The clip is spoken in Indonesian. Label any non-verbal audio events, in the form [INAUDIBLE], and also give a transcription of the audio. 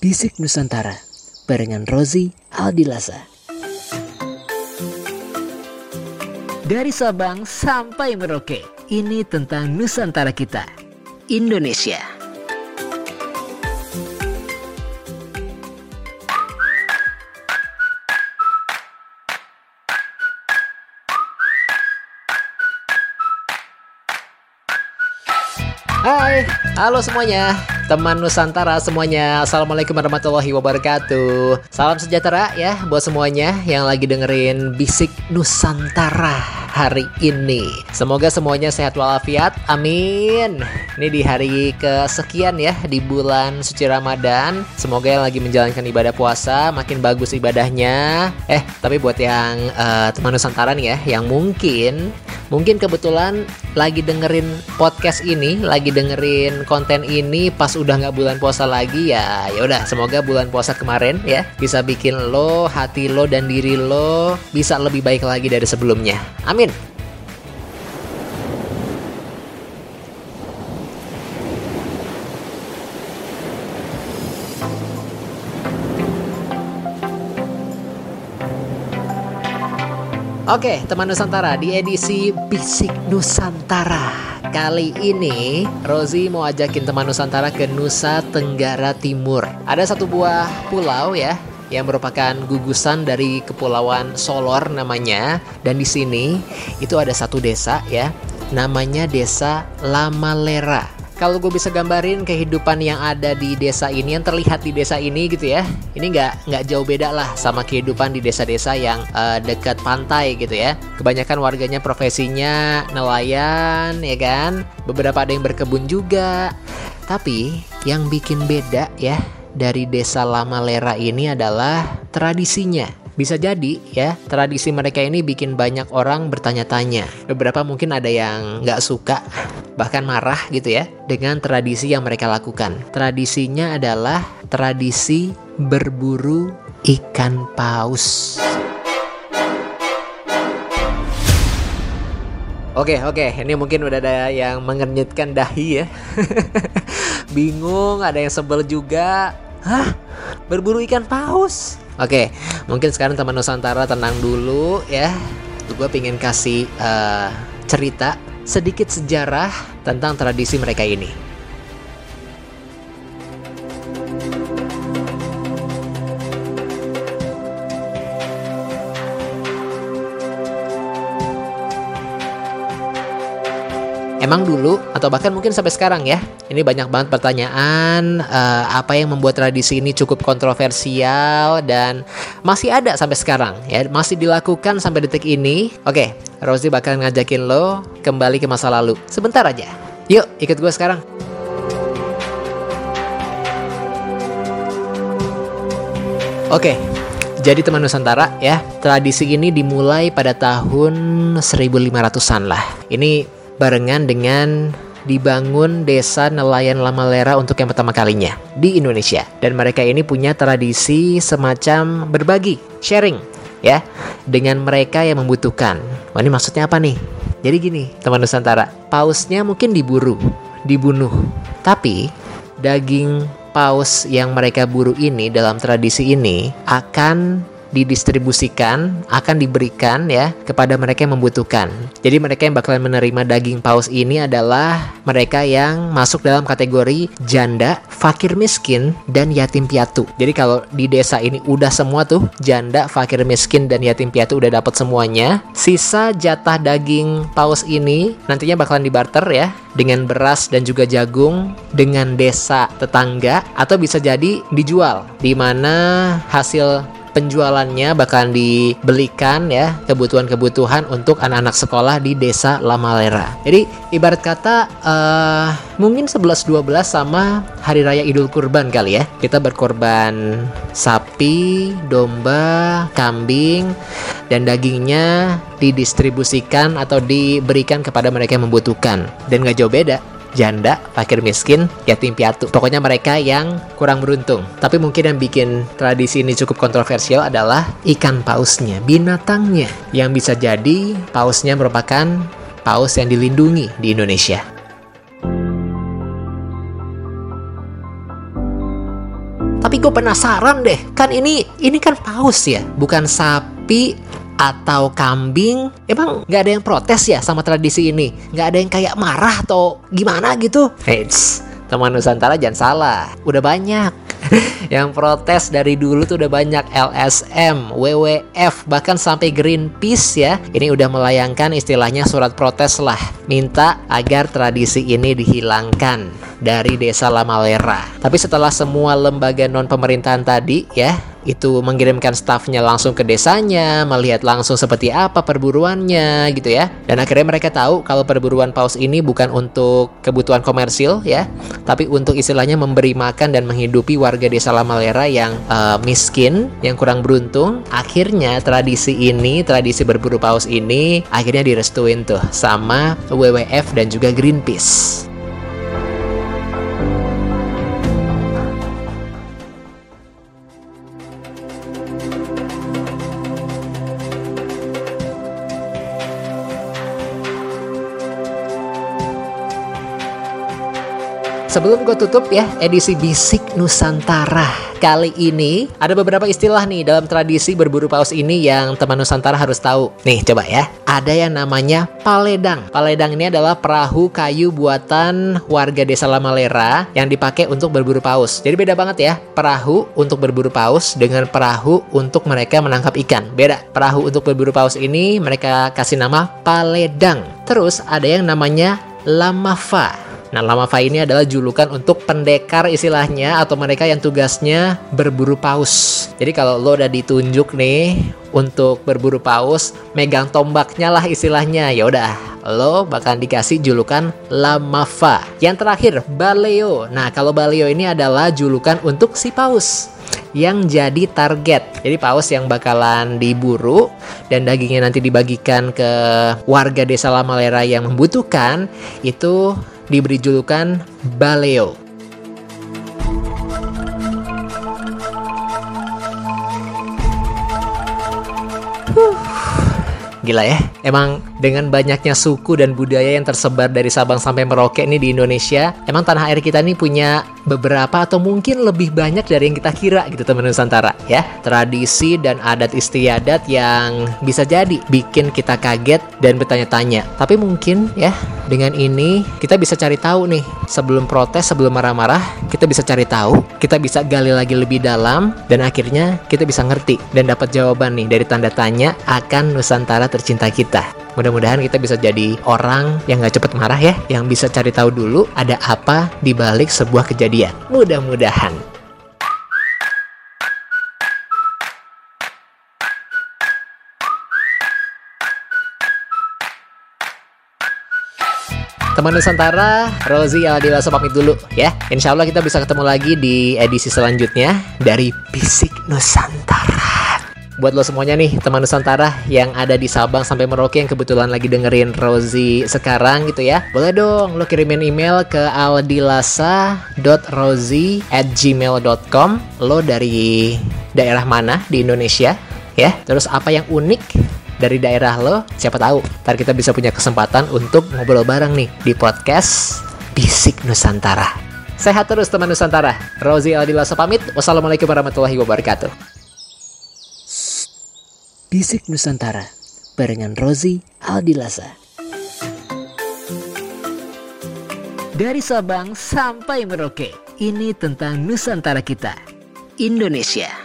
Bisik Nusantara barengan Rozi Aldilasa. Dari Sabang sampai Merauke, ini tentang Nusantara kita, Indonesia. Halo semuanya Teman Nusantara semuanya. Assalamualaikum warahmatullahi wabarakatuh. Salam sejahtera ya buat semuanya yang lagi dengerin Bisik Nusantara hari ini Semoga semuanya sehat walafiat, amin Ini di hari kesekian ya di bulan suci Ramadan Semoga yang lagi menjalankan ibadah puasa makin bagus ibadahnya Eh, tapi buat yang uh, teman Nusantara nih ya Yang mungkin Mungkin kebetulan lagi dengerin podcast ini, lagi dengerin konten ini pas udah nggak bulan puasa lagi ya. Ya udah, semoga bulan puasa kemarin ya bisa bikin lo, hati lo dan diri lo bisa lebih baik lagi dari sebelumnya. Amin. Oke, teman Nusantara di edisi Bisik Nusantara. Kali ini Rozi mau ajakin teman Nusantara ke Nusa Tenggara Timur. Ada satu buah pulau ya yang merupakan gugusan dari kepulauan Solor namanya. Dan di sini itu ada satu desa ya. Namanya Desa Lamalera kalau gue bisa gambarin kehidupan yang ada di desa ini yang terlihat di desa ini gitu ya ini nggak nggak jauh beda lah sama kehidupan di desa-desa yang uh, dekat pantai gitu ya. Kebanyakan warganya profesinya nelayan ya kan? Beberapa ada yang berkebun juga. Tapi yang bikin beda ya dari desa Lama Lera ini adalah tradisinya bisa jadi ya tradisi mereka ini bikin banyak orang bertanya-tanya. Beberapa mungkin ada yang nggak suka bahkan marah gitu ya dengan tradisi yang mereka lakukan. Tradisinya adalah tradisi berburu ikan paus. Oke oke, ini mungkin udah ada yang mengernyitkan dahi ya. [LAUGHS] Bingung, ada yang sebel juga. Hah? Berburu ikan paus? Oke, mungkin sekarang teman Nusantara tenang dulu ya. Gue pengen kasih uh, cerita sedikit sejarah tentang tradisi mereka ini. Emang dulu atau bahkan mungkin sampai sekarang ya, ini banyak banget pertanyaan uh, apa yang membuat tradisi ini cukup kontroversial dan masih ada sampai sekarang ya, masih dilakukan sampai detik ini. Oke, Rosie bakal ngajakin lo kembali ke masa lalu. Sebentar aja. Yuk, ikut gue sekarang. Oke, jadi teman Nusantara ya, tradisi ini dimulai pada tahun 1500-an lah. Ini barengan dengan dibangun desa nelayan Lamalera untuk yang pertama kalinya di Indonesia. Dan mereka ini punya tradisi semacam berbagi, sharing ya dengan mereka yang membutuhkan. Wah, ini maksudnya apa nih? Jadi gini, teman Nusantara, pausnya mungkin diburu, dibunuh. Tapi daging paus yang mereka buru ini dalam tradisi ini akan didistribusikan akan diberikan ya kepada mereka yang membutuhkan. Jadi mereka yang bakalan menerima daging paus ini adalah mereka yang masuk dalam kategori janda, fakir miskin dan yatim piatu. Jadi kalau di desa ini udah semua tuh janda, fakir miskin dan yatim piatu udah dapat semuanya. Sisa jatah daging paus ini nantinya bakalan dibarter ya dengan beras dan juga jagung dengan desa tetangga atau bisa jadi dijual di mana hasil penjualannya bakal dibelikan ya kebutuhan-kebutuhan untuk anak-anak sekolah di desa Lamalera. Jadi ibarat kata uh, mungkin 11-12 sama hari raya Idul Kurban kali ya. Kita berkorban sapi, domba, kambing dan dagingnya didistribusikan atau diberikan kepada mereka yang membutuhkan. Dan gak jauh beda janda, fakir miskin, yatim piatu. Pokoknya mereka yang kurang beruntung. Tapi mungkin yang bikin tradisi ini cukup kontroversial adalah ikan pausnya, binatangnya. Yang bisa jadi pausnya merupakan paus yang dilindungi di Indonesia. Tapi gue penasaran deh, kan ini ini kan paus ya, bukan sapi atau kambing emang nggak ada yang protes ya sama tradisi ini? Nggak ada yang kayak marah atau gimana gitu? Eits, teman Nusantara jangan salah. Udah banyak. [LAUGHS] Yang protes dari dulu tuh udah banyak. LSM, WWF, bahkan sampai Greenpeace ya. Ini udah melayangkan istilahnya surat protes lah, minta agar tradisi ini dihilangkan dari Desa Lamalera. Tapi setelah semua lembaga non pemerintahan tadi ya itu mengirimkan stafnya langsung ke desanya, melihat langsung seperti apa perburuannya gitu ya. Dan akhirnya mereka tahu kalau perburuan paus ini bukan untuk kebutuhan komersil ya, tapi untuk istilahnya memberi makan dan menghidupi warga desa Lamalera yang uh, miskin, yang kurang beruntung. Akhirnya tradisi ini, tradisi berburu paus ini akhirnya direstuin tuh sama WWF dan juga Greenpeace. Sebelum gue tutup ya edisi Bisik Nusantara. Kali ini ada beberapa istilah nih dalam tradisi berburu paus ini yang teman Nusantara harus tahu. Nih coba ya. Ada yang namanya paledang. Paledang ini adalah perahu kayu buatan warga desa Lamalera Yang dipakai untuk berburu paus. Jadi beda banget ya Perahu untuk berburu paus dengan perahu untuk mereka menangkap ikan. Beda. Perahu untuk berburu paus ini mereka kasih nama paledang. Terus ada yang namanya lamafa Nah, lama Fai ini adalah julukan untuk pendekar istilahnya atau mereka yang tugasnya berburu paus. Jadi kalau lo udah ditunjuk nih untuk berburu paus, megang tombaknya lah istilahnya. Ya udah, lo bakal dikasih julukan Lamafa. Yang terakhir, Baleo. Nah, kalau Baleo ini adalah julukan untuk si paus yang jadi target. Jadi paus yang bakalan diburu dan dagingnya nanti dibagikan ke warga desa Lamalera yang membutuhkan itu diberi julukan Baleo. Gila ya, emang dengan banyaknya suku dan budaya yang tersebar dari Sabang sampai Merauke ini di Indonesia, emang tanah air kita ini punya beberapa atau mungkin lebih banyak dari yang kita kira gitu teman Nusantara ya. Tradisi dan adat istiadat yang bisa jadi bikin kita kaget dan bertanya-tanya. Tapi mungkin ya dengan ini kita bisa cari tahu nih sebelum protes, sebelum marah-marah, kita bisa cari tahu, kita bisa gali lagi lebih dalam dan akhirnya kita bisa ngerti dan dapat jawaban nih dari tanda tanya akan Nusantara tercinta kita. Mudah-mudahan kita bisa jadi orang yang gak cepet marah ya, yang bisa cari tahu dulu ada apa di balik sebuah kejadian. Mudah-mudahan. Teman Nusantara, Rozi Aldila pamit dulu ya. Insya Allah kita bisa ketemu lagi di edisi selanjutnya dari Bisik Nusantara buat lo semuanya nih teman Nusantara yang ada di Sabang sampai Merauke yang kebetulan lagi dengerin Rozi sekarang gitu ya. Boleh dong lo kirimin email ke aldilasa.rozi@gmail.com lo dari daerah mana? Di Indonesia ya. Terus apa yang unik dari daerah lo? Siapa tahu ntar kita bisa punya kesempatan untuk ngobrol bareng nih di podcast Bisik Nusantara. Sehat terus teman Nusantara. Rozi Aldilasa pamit. Wassalamualaikum warahmatullahi wabarakatuh Bisik Nusantara barengan Rozi Aldilasa. Dari Sabang sampai Merauke, ini tentang Nusantara kita, Indonesia.